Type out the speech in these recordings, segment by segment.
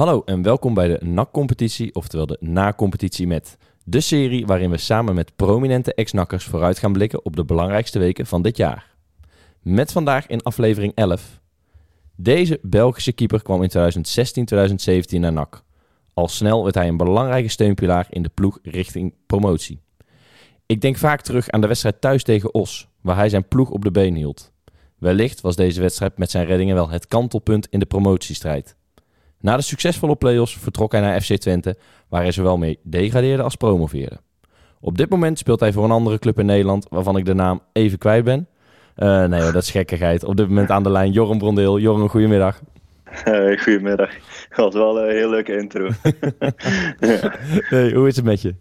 Hallo en welkom bij de NAC-competitie, oftewel de Na-competitie met. De serie waarin we samen met prominente ex-nakkers vooruit gaan blikken op de belangrijkste weken van dit jaar. Met vandaag in aflevering 11. Deze Belgische keeper kwam in 2016-2017 naar NAC. Al snel werd hij een belangrijke steunpilaar in de ploeg richting promotie. Ik denk vaak terug aan de wedstrijd thuis tegen Os, waar hij zijn ploeg op de been hield. Wellicht was deze wedstrijd met zijn reddingen wel het kantelpunt in de promotiestrijd. Na de succesvolle play-offs vertrok hij naar FC Twente, waar hij zowel mee degradeerde als promoveerde. Op dit moment speelt hij voor een andere club in Nederland, waarvan ik de naam even kwijt ben. Uh, nee dat is gekkigheid. Op dit moment aan de lijn Joram Brondeel. Joram, goedemiddag. Hey, goedemiddag. Dat was wel een heel leuke intro. hey, hoe is het met je?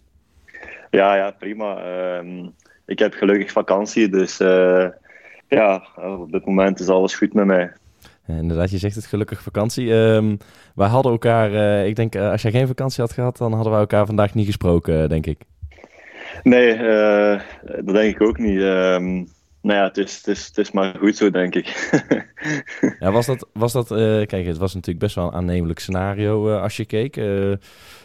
Ja, ja prima. Uh, ik heb gelukkig vakantie, dus uh, ja, op dit moment is alles goed met mij. Inderdaad, je zegt het gelukkig vakantie. Um, wij hadden elkaar, uh, ik denk, uh, als jij geen vakantie had gehad, dan hadden we elkaar vandaag niet gesproken, denk ik. Nee, dat denk ik ook niet. Um, nou ja, het is, het, is, het is maar goed zo, denk ik. ja, was dat, was dat kijk, het was natuurlijk best wel een aannemelijk scenario als je keek.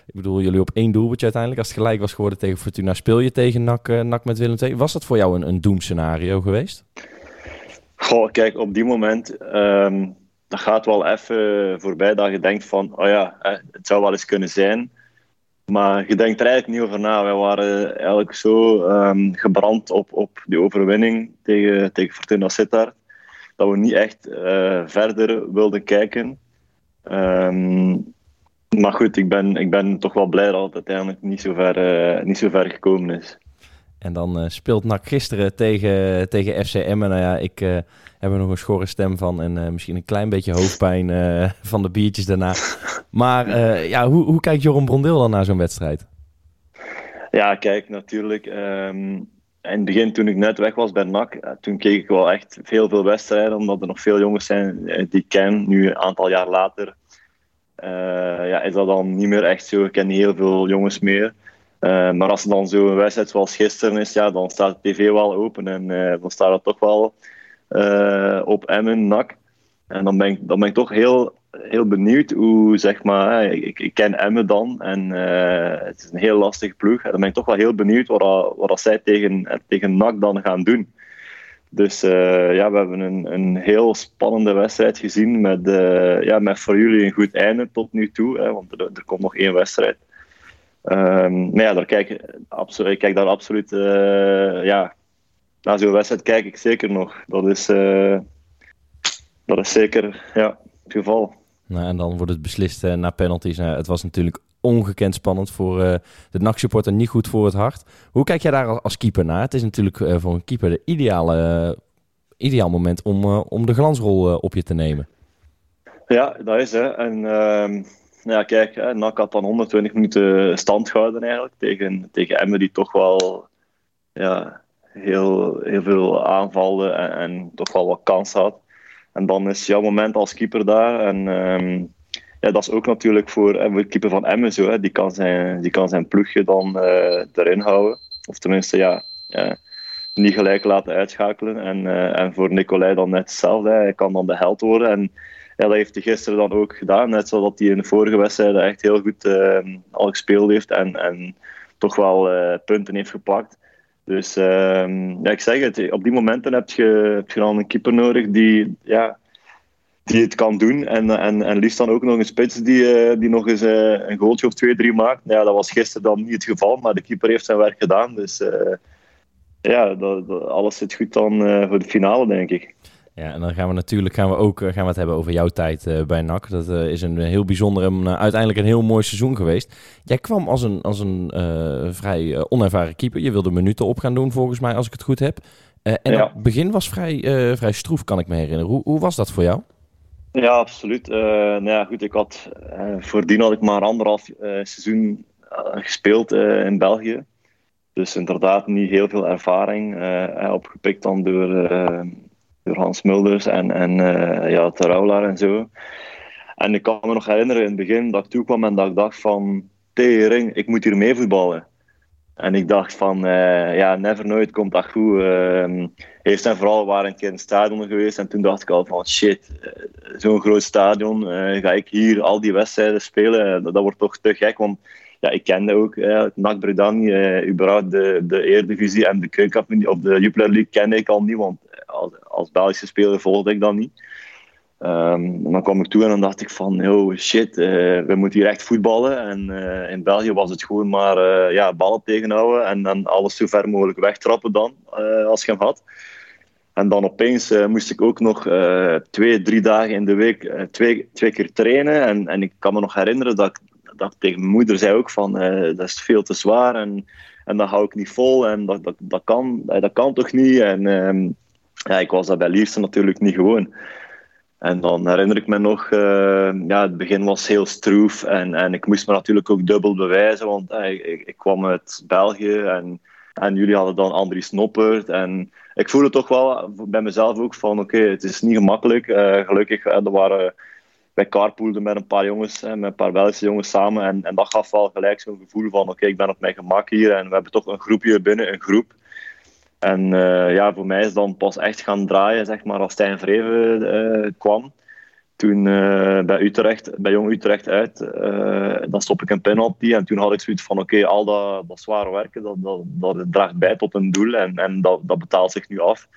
ik bedoel, jullie op één doelpuntje uiteindelijk. Als het gelijk was geworden tegen Fortuna, speel je tegen NAC, NAC met Willem II. Was dat voor jou een, een doemscenario geweest? Goh, kijk, op die moment, um, dat gaat wel even voorbij dat je denkt van, oh ja, het zou wel eens kunnen zijn. Maar je denkt er eigenlijk niet over na. Wij waren eigenlijk zo um, gebrand op, op die overwinning tegen, tegen Fortuna Sittard, dat we niet echt uh, verder wilden kijken. Um, maar goed, ik ben, ik ben toch wel blij dat het uiteindelijk niet zo ver, uh, niet zo ver gekomen is. En dan uh, speelt NAC gisteren tegen, tegen FCM. En nou ja, ik uh, heb er nog een schorre stem van. En uh, misschien een klein beetje hoofdpijn van de biertjes daarna. Maar ja, hoe, hoe kijkt Joram Brondeel dan naar zo'n wedstrijd? Ja, kijk, natuurlijk. Um, in het begin, toen ik net weg was bij NAC, toen keek ik wel echt veel, veel wedstrijden. Omdat er nog veel jongens zijn die ik ken, nu een aantal jaar later. ja, is dat dan niet meer echt zo. Ik ken niet heel veel jongens meer. Uh, maar als er dan zo'n wedstrijd zoals gisteren is, ja, dan staat de tv wel open en uh, dan staat het toch wel uh, op Emmen, NAC. En dan ben ik, dan ben ik toch heel, heel benieuwd hoe, zeg maar, ik, ken Emmen dan en het is een heel lastige ploeg. En dan ben ik toch wel heel benieuwd wat, wat zij tegen, tegen NAC dan gaan doen. Dus ja, we hebben een, een heel spannende wedstrijd gezien met, ja, met voor jullie een goed einde tot nu toe, hè, want er komt nog één wedstrijd. Um, maar ja, daar kijk, ik kijk daar absoluut uh, ja, naar zo'n wedstrijd kijk ik zeker nog. Dat is, uh, dat is zeker ja, het geval. Nou, en dan wordt het beslist uh, naar penalties. Nou, het was natuurlijk ongekend spannend voor de NAC-supporter, niet goed voor het hart. Hoe kijk jij daar als keeper naar? Het is natuurlijk voor een keeper de ideale, ideaal moment om, om de glansrol op je te nemen. Ja, dat is hè. En ehm, ja, kijk, NAC had dan 120 minuten stand gehouden eigenlijk tegen, tegen Emmen, die toch wel ja, heel, heel veel aanvallen en, toch wel wat kans had. En dan is jouw moment als keeper daar. En um, ja, dat is ook natuurlijk voor, voor de keeper van Emmen zo. Hè. Die, kan zijn, die kan zijn ploegje dan uh, erin houden. Of tenminste, ja, niet gelijk laten uitschakelen. En, uh, en voor Nicolai dan net hetzelfde. Hij kan dan de held worden. En ja, dat heeft hij gisteren dan ook gedaan. Net zoals hij in de vorige wedstrijden echt heel goed uh, al gespeeld heeft en, en toch wel uh, punten heeft gepakt. Dus uh, ja, ik zeg het, op die momenten heb je, heb dan een keeper nodig die, ja, die het kan doen. En, en, en liefst dan ook nog een spits die, uh, die nog eens uh, een goaltje of twee, drie maakt. Ja, dat was gisteren dan niet het geval, maar de keeper heeft zijn werk gedaan. Dus ja, dat, dat, alles zit goed dan voor de finale, denk ik. Ja, en dan gaan we natuurlijk gaan we ook gaan we het hebben over jouw tijd uh, bij NAC. Dat uh, is een heel bijzonder en uh, uiteindelijk een heel mooi seizoen geweest. Jij kwam als een, als een vrij onervaren keeper. Je wilde minuten op gaan doen, volgens mij, als ik het goed heb. en ja. het begin was vrij, vrij stroef, kan ik me herinneren. Hoe, hoe was dat voor jou? Ja, absoluut. nou ja, goed, ik had, voordien had ik maar anderhalf seizoen gespeeld in België. Dus inderdaad niet heel veel ervaring. opgepikt dan door door Hans Mulders en, en uh, ja, Terouwlaar en zo. En ik kan me nog herinneren in het begin dat ik toekwam en dat ik dacht van, tering, ik moet hier mee voetballen. En ik dacht van, ja, never nooit komt dat goed. Uh, eerst en vooral waren een keer in het stadion geweest en toen dacht ik al van, shit, zo'n groot stadion, ga ik hier al die wedstrijden spelen? Dat, wordt toch te gek, want ja, ik kende ook uh, NAC Breda überhaupt de, de Eredivisie en de Keukenkampioen, of de Jupiler League kende ik al niet, want als, als Belgische speler volgde ik dat niet. Um, dan kwam ik toe en dan dacht ik van, oh shit, uh, we moeten hier echt voetballen. En uh, in België was het gewoon maar ja, ballen tegenhouden en dan alles zo ver mogelijk wegtrappen dan, als je hem had. En dan opeens moest ik ook nog twee, drie dagen in de week twee, twee keer trainen. En, en ik kan me nog herinneren dat ik, dat tegen mijn moeder zei ook van, dat is veel te zwaar en, en dat hou ik niet vol en dat, dat, dat, kan, dat kan toch niet. En um, ja, ik was dat bij Liefste natuurlijk niet gewoon. En dan herinner ik me nog, uh, ja, het begin was heel stroef en, en ik moest me natuurlijk ook dubbel bewijzen, want ik, ik, kwam uit België en, en jullie hadden dan Andries Noppert. En ik voelde toch wel bij mezelf ook van, oké, het is niet gemakkelijk. Uh, gelukkig, er waren, wij carpoolden met een paar jongens, met een paar Belgische jongens samen en, en dat gaf wel gelijk zo'n gevoel van, oké, ik ben op mijn gemak hier en we hebben toch een groepje binnen een groep. En uh, ja, voor mij is dan pas echt gaan draaien, zeg maar, als Stijn Vreven uh, kwam. Toen uh, bij Utrecht, bij Jong Utrecht uit, dan stop ik een penalty. En toen had ik zoiets van, oké, al dat, dat zware werken, dat, dat, dat draagt bij tot een doel. En, en dat, dat betaalt zich nu af.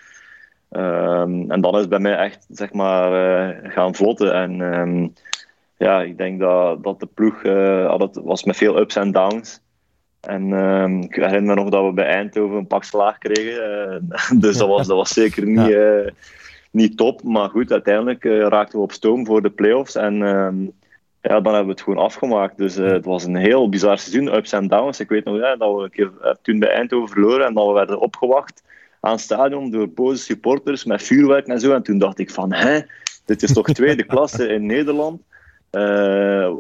Um, en dan is bij mij echt, zeg maar, gaan vlotten. En um, ja, ik denk dat, dat de ploeg, had het was met veel ups en downs. En uh, ik herinner me nog dat we bij Eindhoven een pak slaag kregen. Uh, dus dat was, dat was zeker niet, ja. uh, niet top. Maar goed, uiteindelijk uh, raakten we op stoom voor de playoffs. En ehm, ja, dan hebben we het gewoon afgemaakt. Dus het was een heel bizar seizoen, ups en downs. Ik weet nog ja, dat we een keer toen bij Eindhoven verloren en dat we werden opgewacht aan het stadion door boze supporters met vuurwerk en zo. En toen dacht ik van, hè, dit is toch tweede klasse in Nederland?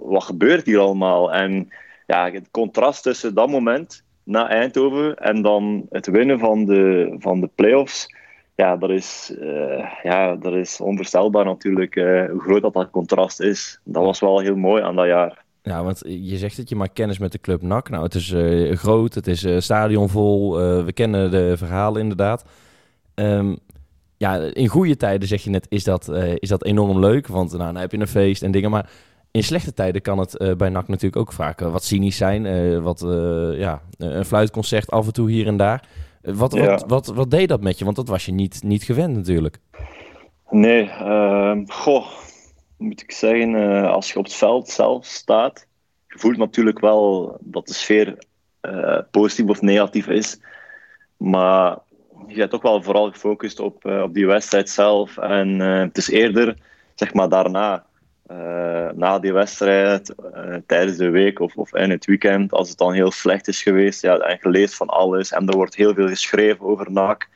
wat gebeurt hier allemaal? En ja, het contrast tussen dat moment na Eindhoven en dan het winnen van de, van de play-offs, ja, dat is, uh, ja, dat is onvoorstelbaar natuurlijk uh, hoe groot dat, dat contrast is. Dat was wel heel mooi aan dat jaar. Ja, want je zegt dat je maakt kennis met de club NAC. Nou, het is uh, groot, het is stadionvol, we kennen de verhalen inderdaad. Um, ja, in goede tijden zeg je net, is dat, is dat enorm leuk, want nou, dan heb je een feest en dingen. Maar in slechte tijden kan het uh, bij NAC natuurlijk ook vaak uh, wat cynisch zijn. Uh, wat, ja, een fluitconcert af en toe hier en daar. Wat, ja. wat, wat, wat, deed dat met je? Want dat was je niet, niet gewend natuurlijk. Nee, ehm, goh, moet ik zeggen, als je op het veld zelf staat, je voelt natuurlijk wel dat de sfeer positief of negatief is. Maar je bent toch wel vooral gefocust op, op die wedstrijd zelf. En het is eerder, zeg maar, daarna na die wedstrijd, tijdens de week of, of in het weekend, als het dan heel slecht is geweest, ja, en je leest van alles en er wordt heel veel geschreven over NAC,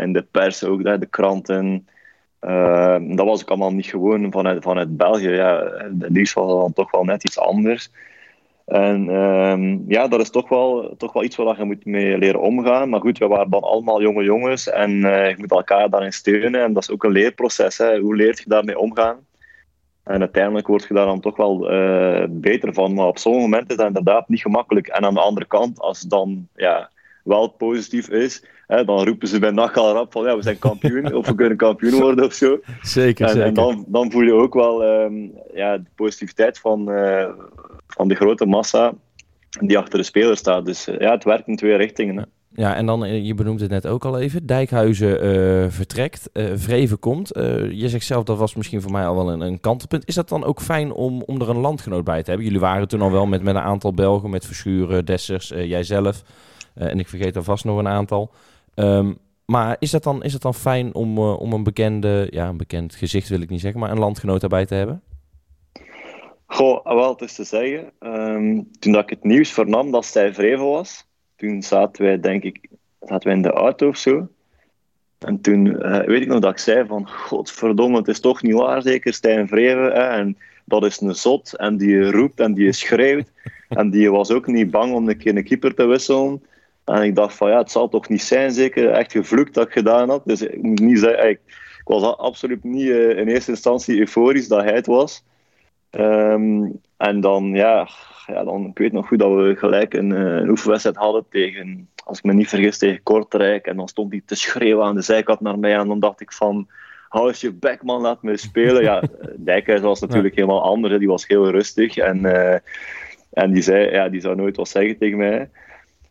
in de pers ook, de kranten. Dat was ik allemaal niet gewoon vanuit, vanuit België. Ja, liefst was dan toch wel net iets anders. En um, ja, dat is toch wel, toch wel iets waar je moet mee leren omgaan. Maar goed, we waren dan allemaal jonge jongens en je moet elkaar daarin steunen. En dat is ook een leerproces. Hè. Hoe leert je daarmee omgaan? En uiteindelijk word je daar dan toch wel uh, beter van. Maar op sommige momenten is dat inderdaad niet gemakkelijk. En aan de andere kant, als het dan ja, wel positief is, hè, dan roepen ze bij nacht al rap van ja, we zijn kampioen of we kunnen kampioen worden of zo. Zeker, en, zeker. En dan, dan voel je ook wel um, ja, de positiviteit van, uh, van de grote massa die achter de speler staat. Dus uh, ja, het werkt in twee richtingen. Hè. Ja, en dan, je benoemt het net ook al even, Dijkhuizen uh, vertrekt, uh, Vreven komt. Uh, je zegt zelf, dat was misschien voor mij al wel een, een kantelpunt. Is dat dan ook fijn om, om er een landgenoot bij te hebben? Jullie waren toen al wel met, met een aantal Belgen, met Verschuren, Dessers, jijzelf. En ik vergeet er vast nog een aantal. Um, maar is dat dan, is dat dan fijn om, om een bekende, ja, een bekend gezicht wil ik niet zeggen, maar een landgenoot daarbij te hebben? Goh, wel, het is te zeggen. Um, toen dat ik het nieuws vernam dat Stijn Vreven was toen zaten wij, denk ik, zaten wij in de auto of zo. En toen uh, weet ik nog dat ik zei van, godverdomme, het is toch niet waar, zeker Stijn Vreven. Hè? En dat is een zot, en die roept en die schreeuwt. En die was ook niet bang om een keer een keeper te wisselen. En ik dacht van, ja, het zal toch niet zijn, zeker echt gevloekt dat ik gedaan had. Dus ik moet niet zeggen, ik, ik was absoluut niet uh, in eerste instantie euforisch dat hij het was. Um, en dan, ja, ja, dan, ik weet nog goed dat we gelijk een, eh, een oefenwedstrijd hadden tegen, als ik me niet vergis, tegen Kortrijk. En dan stond hij te schreeuwen aan de zijkant naar mij. En dan dacht ik van, hou eens je bek man, laat me spelen. Ja, Dijkhuis was natuurlijk helemaal anders. Die was heel rustig. En, uh, en die zei, ja, die zou nooit wat zeggen tegen mij.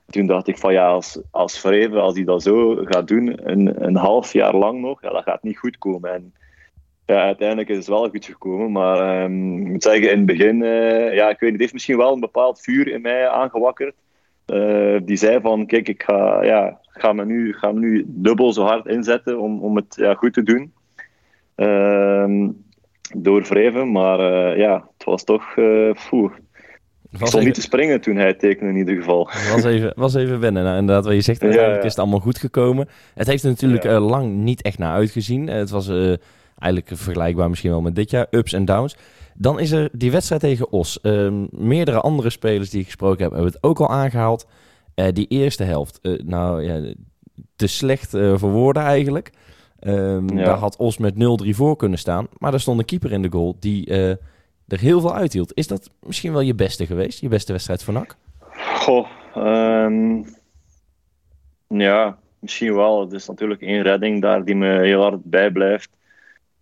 Toen dacht ik van ja, als, als Vreven, als hij dat zo gaat doen, een, een half jaar lang nog, ja, dat gaat niet goed komen. En ja, uiteindelijk is het wel goed gekomen. Maar um, ik moet zeggen, in het begin, uh, ja, ik weet niet, het heeft misschien wel een bepaald vuur in mij aangewakkerd. Uh, die zei van, kijk, ik ga, ja, ga, me nu, ga me nu dubbel zo hard inzetten om, om het ja, goed te doen. Uh, door wrijven, maar uh, ja, het was toch, uh, poeh, ik stond even... niet te springen toen hij tekende in ieder geval. Was even, was even wennen. Nou, inderdaad, wat je zegt, uiteindelijk ja, ja. is het allemaal goed gekomen. Het heeft er natuurlijk ja. uh, lang niet echt naar uitgezien. Het was uh, eigenlijk vergelijkbaar misschien wel met dit jaar, ups en downs. Dan is er die wedstrijd tegen Os. Uh, meerdere andere spelers die ik gesproken heb, hebben het ook al aangehaald. Die eerste helft, nou ja, te slecht voor woorden eigenlijk. Ja. Daar had Os met 0-3 voor kunnen staan. Maar er stond een keeper in de goal die er heel veel uithield. Is dat misschien wel je beste geweest? Je beste wedstrijd voor NAC? Goh, um, ja, misschien wel. Het is natuurlijk één redding daar die me heel hard bijblijft.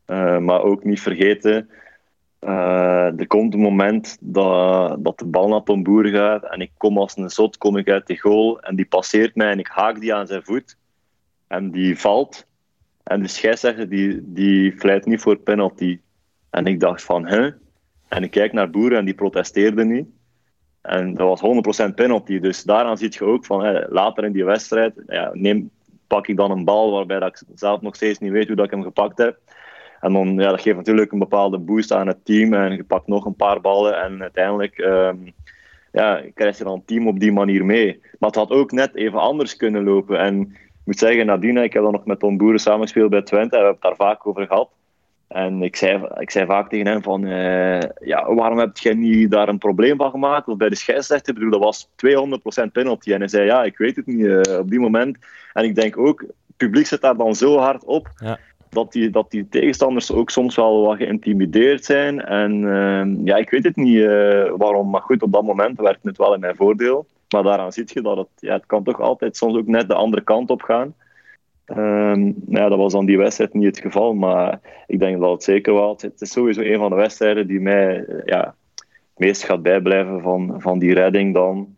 Uh, maar ook niet vergeten, uh, er komt een moment dat, dat de bal naar Tom Boer gaat en ik kom als een zot kom ik uit die goal en die passeert mij en ik haak die aan zijn voet en die valt en de scheidsrechter die, die fluit niet voor penalty. En ik dacht van, hè? En ik kijk naar Boer en die protesteerde niet. En dat was 100% penalty. Dus daaraan zie je ook van, later in die wedstrijd, ja, neem, pak ik dan een bal waarbij dat ik zelf nog steeds niet weet hoe dat ik hem gepakt heb. En dan, ja, dat geeft natuurlijk een bepaalde boost aan het team. En je pakt nog een paar ballen. En uiteindelijk um, ja, krijg je dan het team op die manier mee. Maar het had ook net even anders kunnen lopen. En ik moet zeggen, nadien, ik heb dan nog met Tom Boeren samengespeeld bij Twente. En we hebben het daar vaak over gehad. En ik zei, ik zei vaak tegen hem van, uh, ja, waarom heb jij niet daar een probleem van gemaakt? Of bij de scheidsrechter, bedoel, dat was 200% penalty. En hij zei, ja, ik weet het niet uh, op die moment. En ik denk ook, het publiek zit daar dan zo hard op. Ja dat die, dat die tegenstanders ook soms wel wat geïntimideerd zijn. En uh, ja, ik weet het niet uh, waarom, maar goed, op dat moment werkt het wel in mijn voordeel. Maar daaraan zie je dat het, ja, het kan toch altijd soms ook net de andere kant op gaan. Um, ja, dat was dan die wedstrijd niet het geval, maar ik denk dat het zeker wel. Het is sowieso een van de wedstrijden die mij ja, het meest gaat bijblijven van, van die redding dan.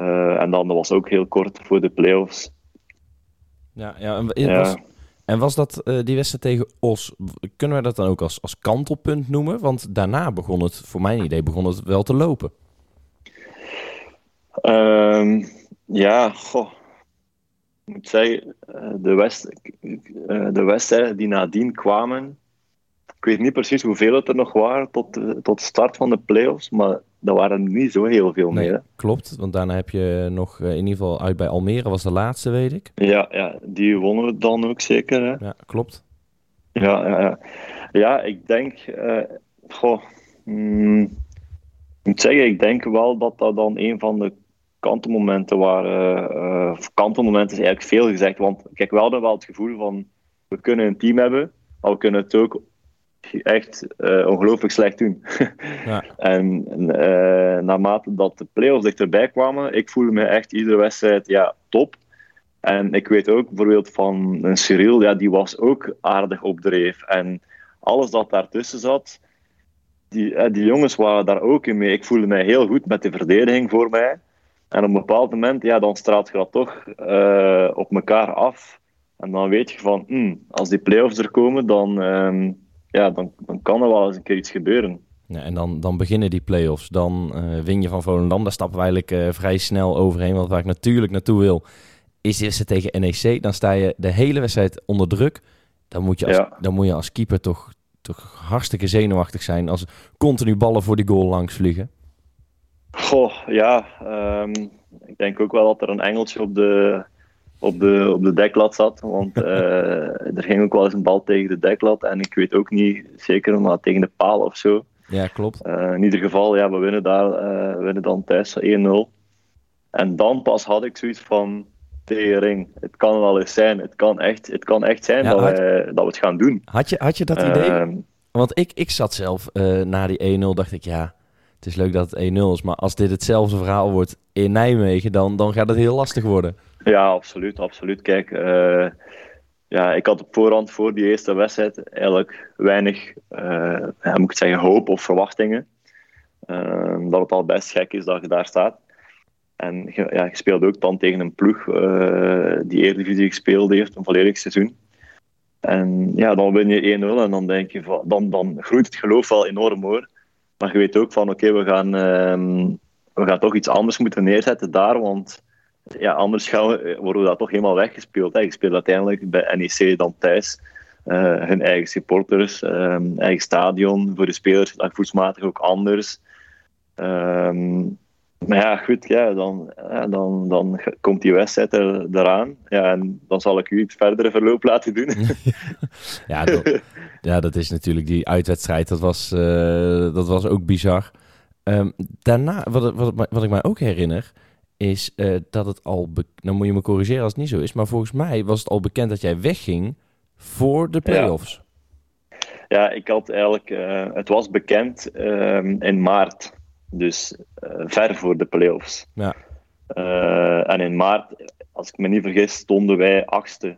Uh, en dan dat was ook heel kort voor de play-offs. Ja, ja, en, ja. Was, en was dat uh, die wedstrijd tegen Os, kunnen we dat dan ook als, als kantelpunt noemen? Want daarna begon het, voor mijn idee, begon het wel te lopen. Um, ja, goh. Ik moet zeggen, de, West, de wedstrijden die nadien kwamen, ik weet niet precies hoeveel het er nog waren tot, tot de start van de playoffs, maar dat waren niet zo heel veel nee, meer. Klopt, want daarna heb je nog in ieder geval uit bij Almere, was de laatste, weet ik. Ja, ja die wonnen we dan ook zeker. Hè? Ja, klopt. Ja, ja, ja ik denk, uh, goh, mm, ik moet zeggen, ik denk wel dat dat dan een van de kantelmomenten waren. Uh, kantelmomenten is eigenlijk veel gezegd, want kijk, we hadden wel het gevoel van, we kunnen een team hebben, maar we kunnen het ook echt uh, ongelooflijk slecht doen. ja. En uh, naarmate dat de play-offs dichterbij kwamen, ik voelde me echt iedere wedstrijd ja, top. En ik weet ook bijvoorbeeld van een Cyril, ja, die was ook aardig op dreef. En alles dat daartussen zat, die, die jongens waren daar ook in mee. Ik voelde mij heel goed met de verdediging voor mij. En op een bepaald moment, ja, dan straalt je dat toch op elkaar af. En dan weet je van, mm, als die play-offs er komen, dan... Um, ja, dan, dan kan er wel eens een keer iets gebeuren. Ja, en dan, dan beginnen die play-offs. Dan uh, win je van Volendam. Daar stappen we eigenlijk uh, vrij snel overheen. Want waar ik natuurlijk naartoe wil, is de tegen NEC. Dan sta je de hele wedstrijd onder druk. Dan moet je als, ja. dan moet je als keeper toch, toch hartstikke zenuwachtig zijn... als continu ballen voor die goal langs vliegen. Goh, ja. Um, ik denk ook wel dat er een engeltje op de, op de, op de deklat zat. Want uh, er ging ook wel eens een bal tegen de deklat. En ik weet ook niet zeker, maar tegen de paal of zo. Ja, klopt. Uh, in ieder geval, ja, we winnen, daar, uh, we winnen dan thuis 1-0. En dan pas had ik zoiets van tering. Het kan wel eens zijn. Het kan echt, het kan echt zijn ja, dat, had, wij, dat we het gaan doen. Had je, had je dat idee? Want ik, ik zat zelf na die 1-0, dacht ik, ja, het is leuk dat het 1-0 is, maar als dit hetzelfde verhaal wordt in Nijmegen, dan, dan gaat het heel lastig worden. Ja, absoluut, absoluut. Kijk, uh, ja, ik had op voorhand voor die eerste wedstrijd eigenlijk weinig, ja, moet ik zeggen, hoop of verwachtingen. Uh, dat het al best gek is dat je daar staat. En ja, je speelt ook dan tegen een ploeg uh, die Eredivisie gespeeld heeft, een volledig seizoen. En ja, dan win je 1-0 en dan denk je, van, dan, dan groeit het geloof wel enorm hoor. Maar je weet ook van, oké, we, gaan, uh, we gaan toch iets anders moeten neerzetten daar, want ja, anders gaan we, worden we dat toch helemaal weggespeeld. Hè. Je speelt uiteindelijk bij NEC dan thuis. Uh, hun eigen supporters, um, eigen stadion. Voor de spelers dat voetsmatig ook anders. Um, maar ja, goed, ja, dan, ja, dan, dan komt die wedstrijd er, eraan. Ja, en dan zal ik u het verdere verloop laten doen. ja, dat, ja, dat is natuurlijk die uitwedstrijd. Dat was, uh, dat was ook bizar. Um, daarna, wat, wat, wat ik mij ook herinner, is uh, dat het al... Nou moet je me corrigeren als het niet zo is. Maar volgens mij was het al bekend dat jij wegging voor de play-offs. Ja, ja ik had eigenlijk... Uh, het was bekend um, in maart. Dus uh, ver voor de play-offs. Ja. en in maart, als ik me niet vergis, stonden wij achtste.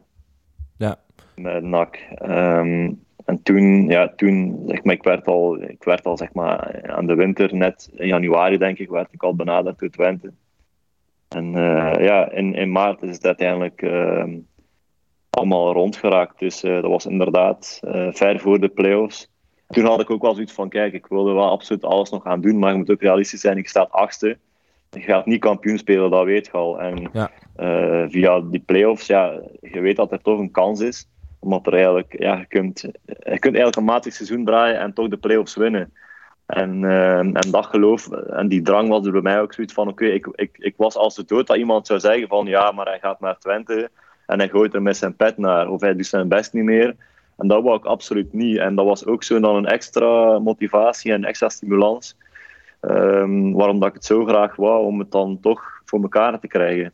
Ja. Met NAC. Um, en toen, ja, toen zeg maar, ik werd al, ik werd al zeg maar, aan de winter, net in januari denk ik, werd ik al benaderd door Twente. En uh, ja, in, in maart is het uiteindelijk uh, allemaal rondgeraakt. Dus uh, dat was inderdaad ver voor de play-offs. Toen had ik ook wel zoiets van, kijk, ik wilde wel absoluut alles nog gaan doen, maar je moet ook realistisch zijn. Ik sta achtste. Je gaat niet kampioen spelen, dat weet je al. En ja. via die play-offs, ja, je weet dat er toch een kans is. Omdat er eigenlijk, ja, je kunt, je kunt eigenlijk een matig seizoen draaien en toch de play-offs winnen. En, uh, en dat geloof en die drang was er bij mij ook zoiets van: oké, okay, ik, ik, ik was als de dood dat iemand zou zeggen: van ja, maar hij gaat naar Twente en hij gooit er met zijn pet naar, of hij doet zijn best niet meer. En dat wou ik absoluut niet. En dat was ook zo dan een extra motivatie en extra stimulans. Um, waarom dat ik het zo graag wou, om het dan toch voor elkaar te krijgen.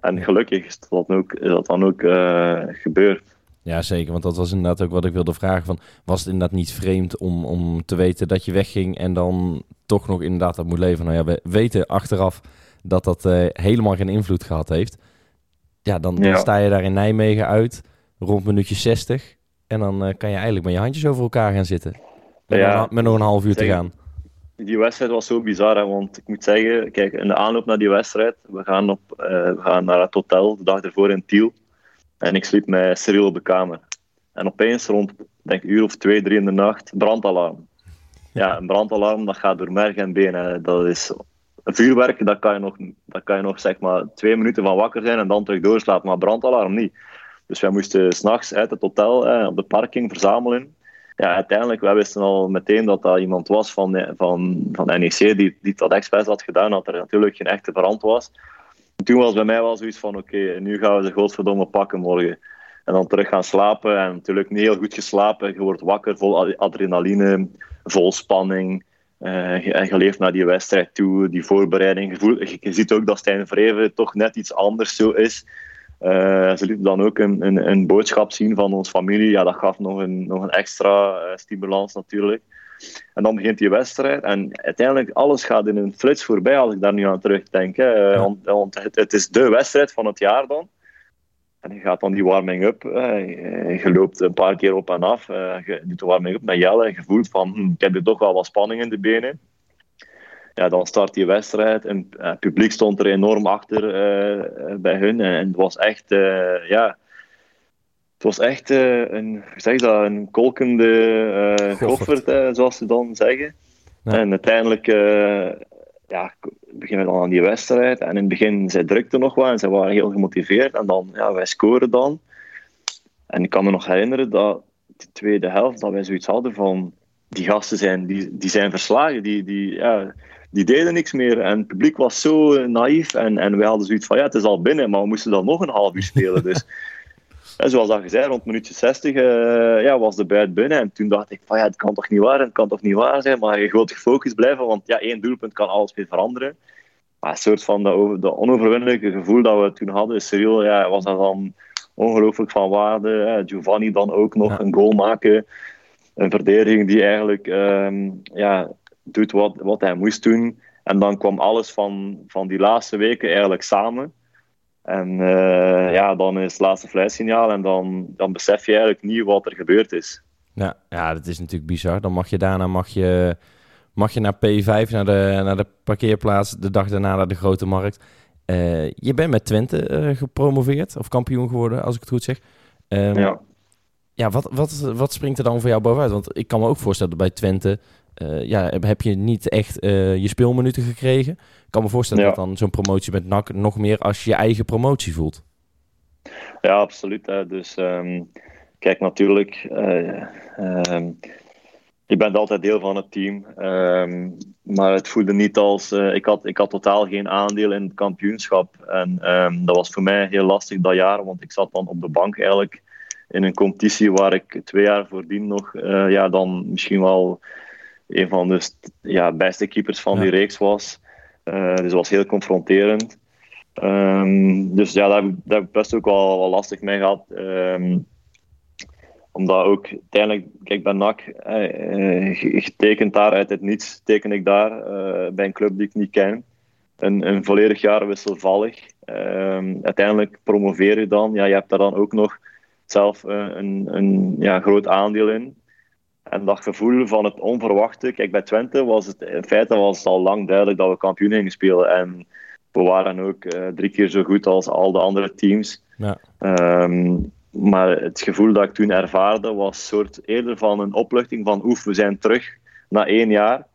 En gelukkig is dat, ook, is dat dan ook uh, gebeurd. Ja, zeker. Want dat was inderdaad ook wat ik wilde vragen. Van, was het inderdaad niet vreemd om, om te weten dat je wegging en dan toch nog inderdaad dat moet leven? Nou ja, we weten achteraf dat dat uh, helemaal geen invloed gehad heeft. Ja, dan, dan ja. sta je daar in Nijmegen uit, rond minuutje 60. En dan uh, kan je eigenlijk met je handjes over elkaar gaan zitten. Met, ja, nog, met nog een half uur te gaan. Die wedstrijd was zo bizar, hè, want ik moet zeggen, kijk, in de aanloop naar die wedstrijd, we gaan, op, uh, we gaan naar het hotel de dag ervoor in Tiel. En ik sliep met Cyril op de kamer. En opeens rond, denk ik, uur of twee, drie in de nacht, brandalarm. Ja, een brandalarm, dat gaat door merg en benen. Dat is een vuurwerk, dat kan je nog, dat kan je nog zeg maar twee minuten van wakker zijn en dan terug doorslapen. Maar brandalarm niet. Dus wij moesten s'nachts uit het hotel eh, op de parking verzamelen. Ja, uiteindelijk, wij wisten al meteen dat dat iemand was van, van, van NEC die, die dat expres had gedaan, dat er natuurlijk geen echte verant was toen was bij mij wel zoiets van: oké, nu gaan we de godverdomme pakken morgen. En dan terug gaan slapen. En natuurlijk niet heel goed geslapen. Je wordt wakker, vol adrenaline, vol spanning. Uh, en je leeft naar die wedstrijd toe, die voorbereiding. Je, voelt, je, je ziet ook dat Stijn Vreven toch net iets anders zo is. Uh, ze lieten dan ook een, een, een, boodschap zien van onze familie. Ja, dat gaf nog een, nog een extra uh, stimulans natuurlijk. En dan begint die wedstrijd. En uiteindelijk, alles gaat in een flits voorbij als ik daar nu aan terugdenk. Hè. Ja. Want, want het, het, is de wedstrijd van het jaar dan. En je gaat dan die warming-up. Je loopt een paar keer op en af. Je doet de warming-up met Jelle. Je voelt van, hm, ik heb hier toch wel wat spanning in de benen. Ja, dan start die wedstrijd. En het publiek stond er enorm achter uh, bij hun. En het was echt, ja... Het was echt een, zeg dat, een kolkende uh, goffert, zoals ze dan zeggen. Ja. En uiteindelijk ja, beginnen we dan aan die wedstrijd. En in het begin, zij drukte nog wel en ze waren heel gemotiveerd. En dan, ja, wij scoren dan. En ik kan me nog herinneren dat de tweede helft, dat wij zoiets hadden van... Die gasten zijn, die, die zijn verslagen, die, die, ja, die deden niks meer. En het publiek was zo naïef. En, en wij hadden zoiets van, ja, het is al binnen, maar we moesten dan nog een half uur spelen. Dus... En zoals dat gezegd, rond minuutje 60 uh, ja, was de buit binnen. En toen dacht ik van ja, het kan toch niet waar het kan toch niet waar zijn. Maar je wilt gefocust blijven, want ja, één doelpunt kan alles weer veranderen. Maar een soort van de, de onoverwinnelijke gevoel dat we toen hadden, Cyril, ja, was dat dan ongelooflijk van waarde. Hè. Giovanni dan ook nog ja. een goal maken. Een verdediging die eigenlijk um, ja, doet wat, wat hij moest doen. En dan kwam alles van, van die laatste weken eigenlijk samen. En ja, dan is het laatste fluitsignaal en dan, dan besef je eigenlijk niet wat er gebeurd is. Ja, ja, dat is natuurlijk bizar. Dan mag je daarna mag je, mag je naar P5, naar de, naar de parkeerplaats, de dag daarna naar de Grote Markt. Uh, je bent met Twente uh, gepromoveerd, of kampioen geworden, als ik het goed zeg. Um, ja. Ja, wat, wat, wat springt er dan voor jou bovenuit? Want ik kan me ook voorstellen dat bij Twente... Uh, ja, heb je niet echt je speelminuten gekregen. Ik kan me voorstellen dat dan zo'n promotie met NAC nog meer als je eigen promotie voelt. Ja, absoluut. Hè. Dus um, kijk, natuurlijk Ehm, je bent altijd deel van het team. Ehm, maar het voelde niet als. Uh, ik, had, ik had totaal geen aandeel in het kampioenschap. En ehm, dat was voor mij heel lastig dat jaar, want ik zat dan op de bank eigenlijk in een competitie waar ik twee jaar voordien nog. Uh, ja, dan misschien wel een van de ja, beste keepers van die reeks was. Uh, dus was heel confronterend. dus ja, daar heb, ik, daar heb ik best ook wel, wel lastig mee gehad omdat ook uiteindelijk, kijk, bij NAC, eh, getekend daar uit het niets, teken ik daar eh, bij een club die ik niet ken. Een, een volledig jaar wisselvallig. Uh, uiteindelijk promoveer je dan. Ja, je hebt daar dan ook nog zelf een, een ja, groot aandeel in. En dat gevoel van het onverwachte. Kijk, bij Twente was het in feite was het al lang duidelijk dat we kampioen gingen spelen. En we waren ook uh, drie keer zo goed als al de andere teams. Ja. Um, maar het gevoel dat ik toen ervaarde was soort eerder van een opluchting van oef, we zijn terug na één jaar.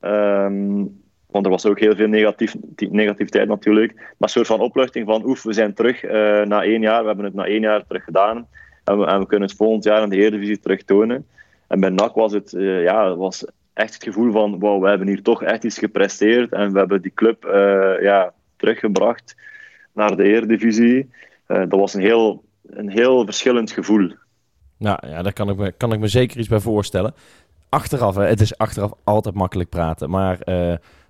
Um, want er was ook heel veel negatief, negativiteit natuurlijk. Maar een soort van opluchting van oef, we zijn terug uh, na één jaar. We hebben het na één jaar terug gedaan. En we, en we kunnen het volgend jaar in de Eredivisie terug tonen. En bij NAC was het, uh, ja, was echt het gevoel van wow, we hebben hier toch echt iets gepresteerd. En we hebben die club uh, ja, teruggebracht naar de Eredivisie. dat was een heel een heel verschillend gevoel. Nou ja, daar kan ik me, kan ik me zeker iets bij voorstellen. Achteraf, hè, het is achteraf altijd makkelijk praten. Maar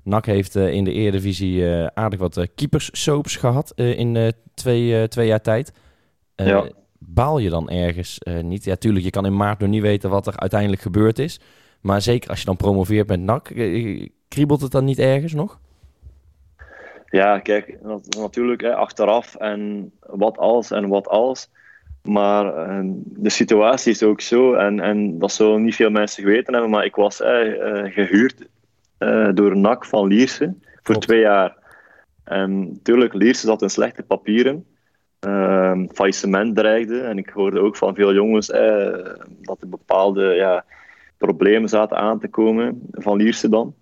NAC heeft in de Eredivisie aardig wat uh, keepers-soaps gehad in twee, twee jaar tijd. Ja. Baal je dan ergens niet? Ja, tuurlijk, je kan in maart nog niet weten wat er uiteindelijk gebeurd is. Maar zeker als je dan promoveert met NAC, kriebelt het dan niet ergens nog? Ja, kijk, natuurlijk hè, achteraf en wat als en wat als. Maar uh, de situatie is ook zo, en, en dat zullen niet veel mensen geweten hebben, maar ik was uh, gehuurd door NAC van Lierse voor twee jaar. En natuurlijk, Lierse zat in slechte papieren. Uh, faillissement dreigde. En ik hoorde ook van veel jongens dat er bepaalde ja, problemen zaten aan te komen van Lierse dan.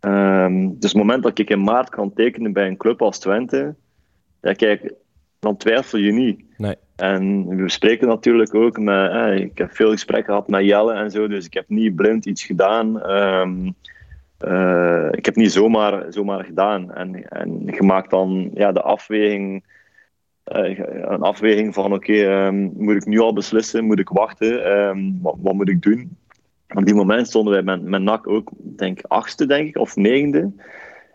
Um, dus het moment dat ik in maart kan tekenen bij een club als Twente, ja, kijk, dan twijfel je niet. Nee. En we spreken natuurlijk ook met, eh, ik heb veel gesprekken gehad met Jelle en zo, dus ik heb niet blind iets gedaan. Um, uh, ik heb niet zomaar, zomaar gedaan. En, en je maakt dan ja, de afweging, een afweging van oké, okay, um, moet ik nu al beslissen, moet ik wachten, um, wat, wat moet ik doen? Op die moment stonden wij met, met NAC ook, denk achtste, denk ik, of negende.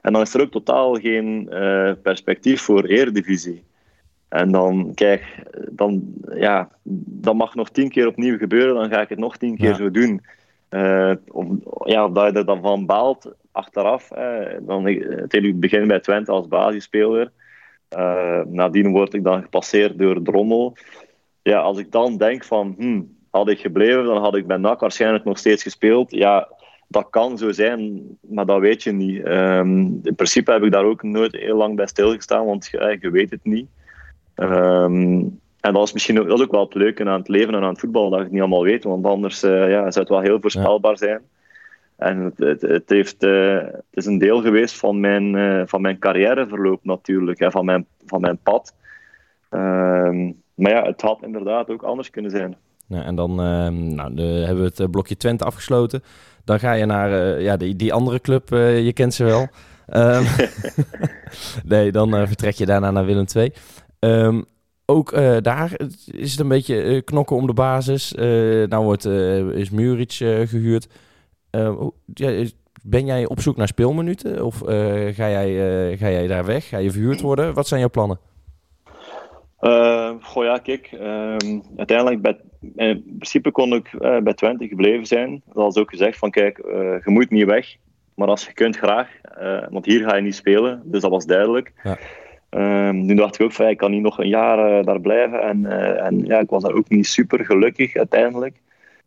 En dan is er ook totaal geen uh, perspectief voor Eredivisie. En dan, kijk, dan, ja, dat mag nog tien keer opnieuw gebeuren, dan ga ik het nog tien keer zo doen. Uh, of, ja, dat je er dan van baalt achteraf. Eh, dan, het begin bij Twente als basisspeler. Uh, nadien word ik dan gepasseerd door Drommel. Ja, als ik dan denk van, hmm, had ik gebleven, dan had ik bij NAC waarschijnlijk nog steeds gespeeld. Ja, dat kan zo zijn, maar dat weet je niet. Um, in principe heb ik daar ook nooit heel lang bij stilgestaan, want je, weet het niet. Um, en dat is misschien ook, wel het leuke aan het leven en aan het voetbal, dat je het niet allemaal weet, want anders uh, ja, zou het wel heel voorspelbaar zijn. En het, het, heeft, uh, het is een deel geweest van mijn, uh, van mijn carrièreverloop natuurlijk, hè, van, mijn, van mijn pad. Um, maar ja, het had inderdaad ook anders kunnen zijn. Ja, en dan uh, nou, hebben we het eh, blokje Twente afgesloten. Dan ga je naar uh, ja, die, die andere club, uh, je kent ze wel. Um, nee, dan vertrek je daarna naar Willem II. Ook daar is het een beetje knokken om de basis. nou wordt, is Muric gehuurd. Ja, ben jij op zoek naar speelminuten? Of ga, jij, ga jij daar weg? Ga je verhuurd worden? Wat zijn jouw plannen? Goh ja, kijk. Uh, uiteindelijk, bij, in principe kon ik bij Twente gebleven zijn. Dat was ook gezegd van, kijk, je moet niet weg. maar als je kunt, graag. want hier ga je niet spelen, dus dat was duidelijk. Ja. Um, toen dacht ik ook van, ik kan niet nog een jaar daar blijven. En, en ja, ik was daar ook niet super gelukkig uiteindelijk.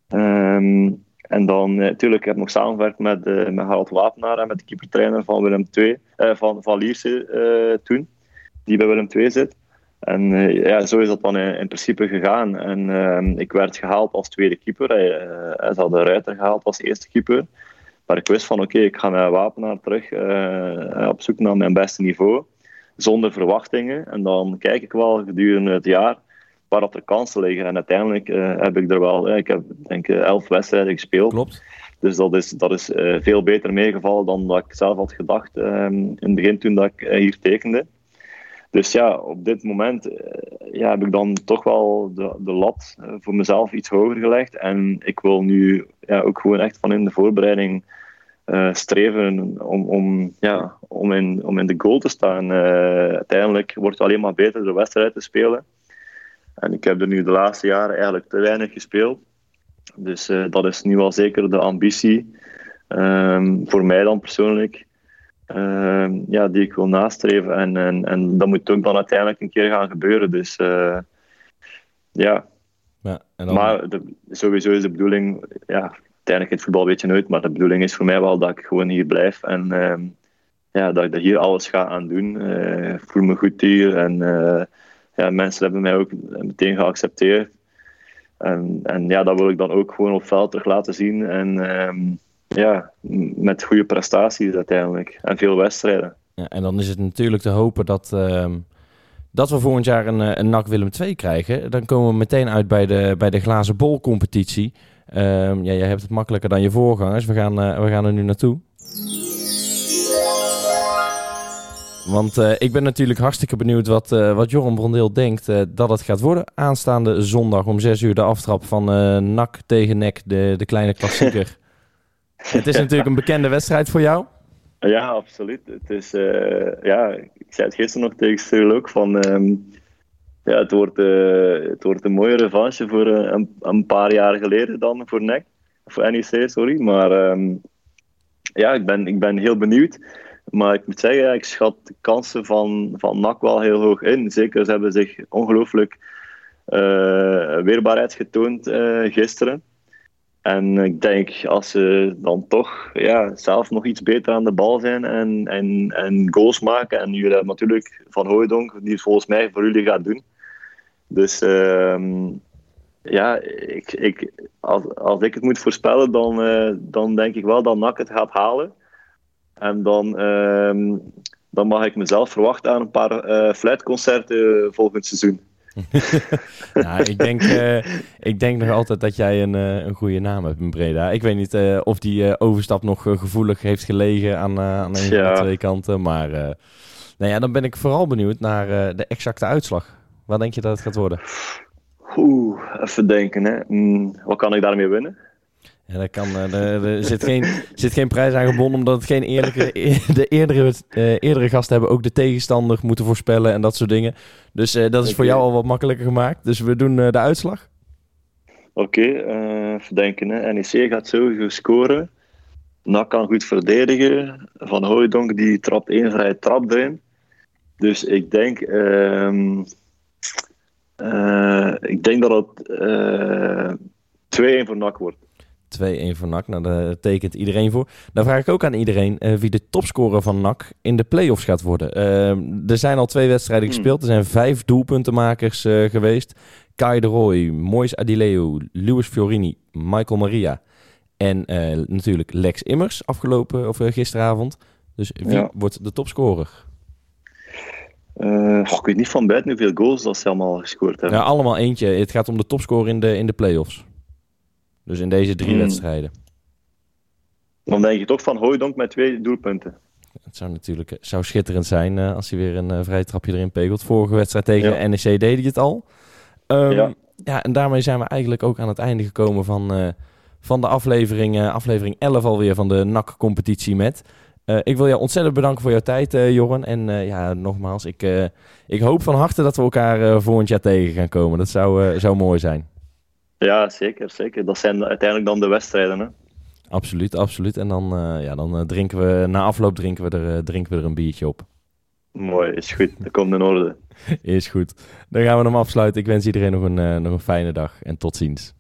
Um, en dan natuurlijk heb ik nog samengewerkt met, met Harald Wapenaar en met de keepertrainer van Willem II, van, van Lierse toen, die bij Willem II zit. En ja, zo is dat dan in, in principe gegaan. En uh, ik werd gehaald als tweede keeper. Hij, uh, ze hadden Ruiter gehaald als eerste keeper. Maar ik wist van oké, ik ga met Wapenaar terug op zoek naar mijn beste niveau. Zonder verwachtingen. En dan kijk ik wel gedurende het jaar waar dat er kansen liggen. En uiteindelijk heb ik er wel, ik heb denk ik elf wedstrijden gespeeld. Klopt. Dus dat is, dat is veel beter meegevallen dan dat ik zelf had gedacht ehm, in het begin toen dat ik hier tekende. Dus ja, op dit moment eh, ja, heb ik dan toch wel de, de lat eh, voor mezelf iets hoger gelegd. En ik wil nu ja, ook gewoon echt van in de voorbereiding uh, streven om, om, ja, om, in, om in de goal te staan. Uh, uiteindelijk wordt het alleen maar beter de wedstrijd te spelen. En ik heb er nu de laatste jaren eigenlijk te weinig gespeeld. Dus uh, dat is nu wel zeker de ambitie. Um, voor mij dan persoonlijk. Ehm, ja, die ik wil nastreven. En, en, en dat moet ook dan uiteindelijk een keer gaan gebeuren. Dus uh, ja. ja en dan... Maar de, sowieso is de bedoeling, ja, uiteindelijk het voetbal weet je nooit, maar de bedoeling is voor mij wel dat ik gewoon hier blijf. En uh, ja, dat ik er hier alles ga aan doen. Uh, ik voel me goed hier. En ja, mensen hebben mij ook meteen geaccepteerd. En, en ja, dat wil ik dan ook gewoon op veld terug laten zien. En um, ja, met goede prestaties uiteindelijk. En veel wedstrijden. Ja, en dan is het natuurlijk te hopen dat, uh, dat we volgend jaar een, eh, een NAC Willem 2 krijgen. Dan komen we meteen uit bij de, bij de glazen bol competitie. Uh, ja, jij hebt het makkelijker dan je voorgangers. We gaan, uh, we gaan er nu naartoe. Want uh, ik ben natuurlijk hartstikke benieuwd wat, uh, wat Joram Brondeel denkt uh, dat het gaat worden. Aanstaande zondag om 6 uur de aftrap van NAC tegen NEC, de, de kleine klassieker. Het is natuurlijk een bekende wedstrijd voor jou. Ja, absoluut. Het is, ja, ik zei het gisteren nog tegen ook, van um, ja, het wordt, het wordt een mooie revanche voor een, een, paar jaar geleden dan voor NEC, voor NEC, sorry. Maar um, ja, ik ben, ik ben heel benieuwd. Maar ik moet zeggen, ik schat de kansen van, van NAC wel heel hoog in. Zeker, ze hebben zich ongelooflijk weerbaarheid getoond gisteren. En ik denk, als ze dan toch ja, zelf nog iets beter aan de bal zijn en, en, en goals maken. En jullie hebben natuurlijk Van Hooijdonk, die het volgens mij voor jullie gaat doen. Dus uh, ja, ik, ik, als, als ik het moet voorspellen, dan, uh, dan denk ik wel dat NAC het gaat halen. En dan, uh, dan mag ik mezelf verwachten aan een paar uh, fluitconcerten volgend seizoen. nou, ik, denk, uh, ik denk nog altijd dat jij een, uh, een goede naam hebt in Breda. Ik weet niet uh, of die overstap nog gevoelig heeft gelegen aan, aan een ja. van de twee kanten. Maar nou ja, dan ben ik vooral benieuwd naar de exacte uitslag. Waar denk je dat het gaat worden? Oeh, even denken. Hè. Mm, wat kan ik daarmee winnen? Ja, dat kan, er, er zit, geen, zit geen prijs aan gebonden, omdat het geen eerlijke. De eerdere, uh, eerdere gasten hebben ook de tegenstander moeten voorspellen en dat soort dingen. Dus uh, dat is voor jou al wat makkelijker gemaakt. Dus we doen de uitslag. Oké, okay, verdenken. Hè. NEC gaat sowieso scoren. NAC kan goed verdedigen. Van Hooijdonk die trapt één vrije trap erin. Dus ik denk. Uh, ik denk dat het 2-1 voor NAC wordt. 2-1 voor NAC. Nou, daar tekent iedereen voor. Dan vraag ik ook aan iedereen uh, wie de topscorer van NAC in de play-offs gaat worden. Uh, er zijn al twee wedstrijden hmm. gespeeld. Er zijn vijf doelpuntenmakers uh, geweest. Kai de Roy, Mois Adileo, Luis Fiorini, Michael Maria en natuurlijk Lex Immers afgelopen of gisteravond. Dus wie ja. wordt de topscorer? Uh, ik weet niet van buiten hoeveel goals dat ze allemaal gescoord hebben. Ja, allemaal eentje. Het gaat om de topscorer in de, in de play-offs. Dus in deze drie hmm. wedstrijden. Dan denk je toch van Hooidonk met twee doelpunten. Het zou natuurlijk zou schitterend zijn uh, als hij weer een uh, vrij trapje erin pegelt. Vorige wedstrijd tegen ja. NEC deed hij het al. Um, ja. ja, en daarmee zijn we eigenlijk ook aan het einde gekomen van, uh, van de aflevering, aflevering 11 alweer van de NAC-competitie met. ik wil jou ontzettend bedanken voor jouw tijd, Joren. En ja, nogmaals, ik, ik hoop van harte dat we elkaar volgend jaar tegen gaan komen. Dat zou, zou mooi zijn. Ja, zeker, zeker. Dat zijn uiteindelijk dan de wedstrijden. Hè? Absoluut, absoluut. En dan, ja, dan drinken we, na afloop drinken we, er, drinken we er een biertje op. Mooi, is goed. Dat komt in orde. is goed. Dan gaan we hem afsluiten. Ik wens iedereen nog een, nog een fijne dag en tot ziens.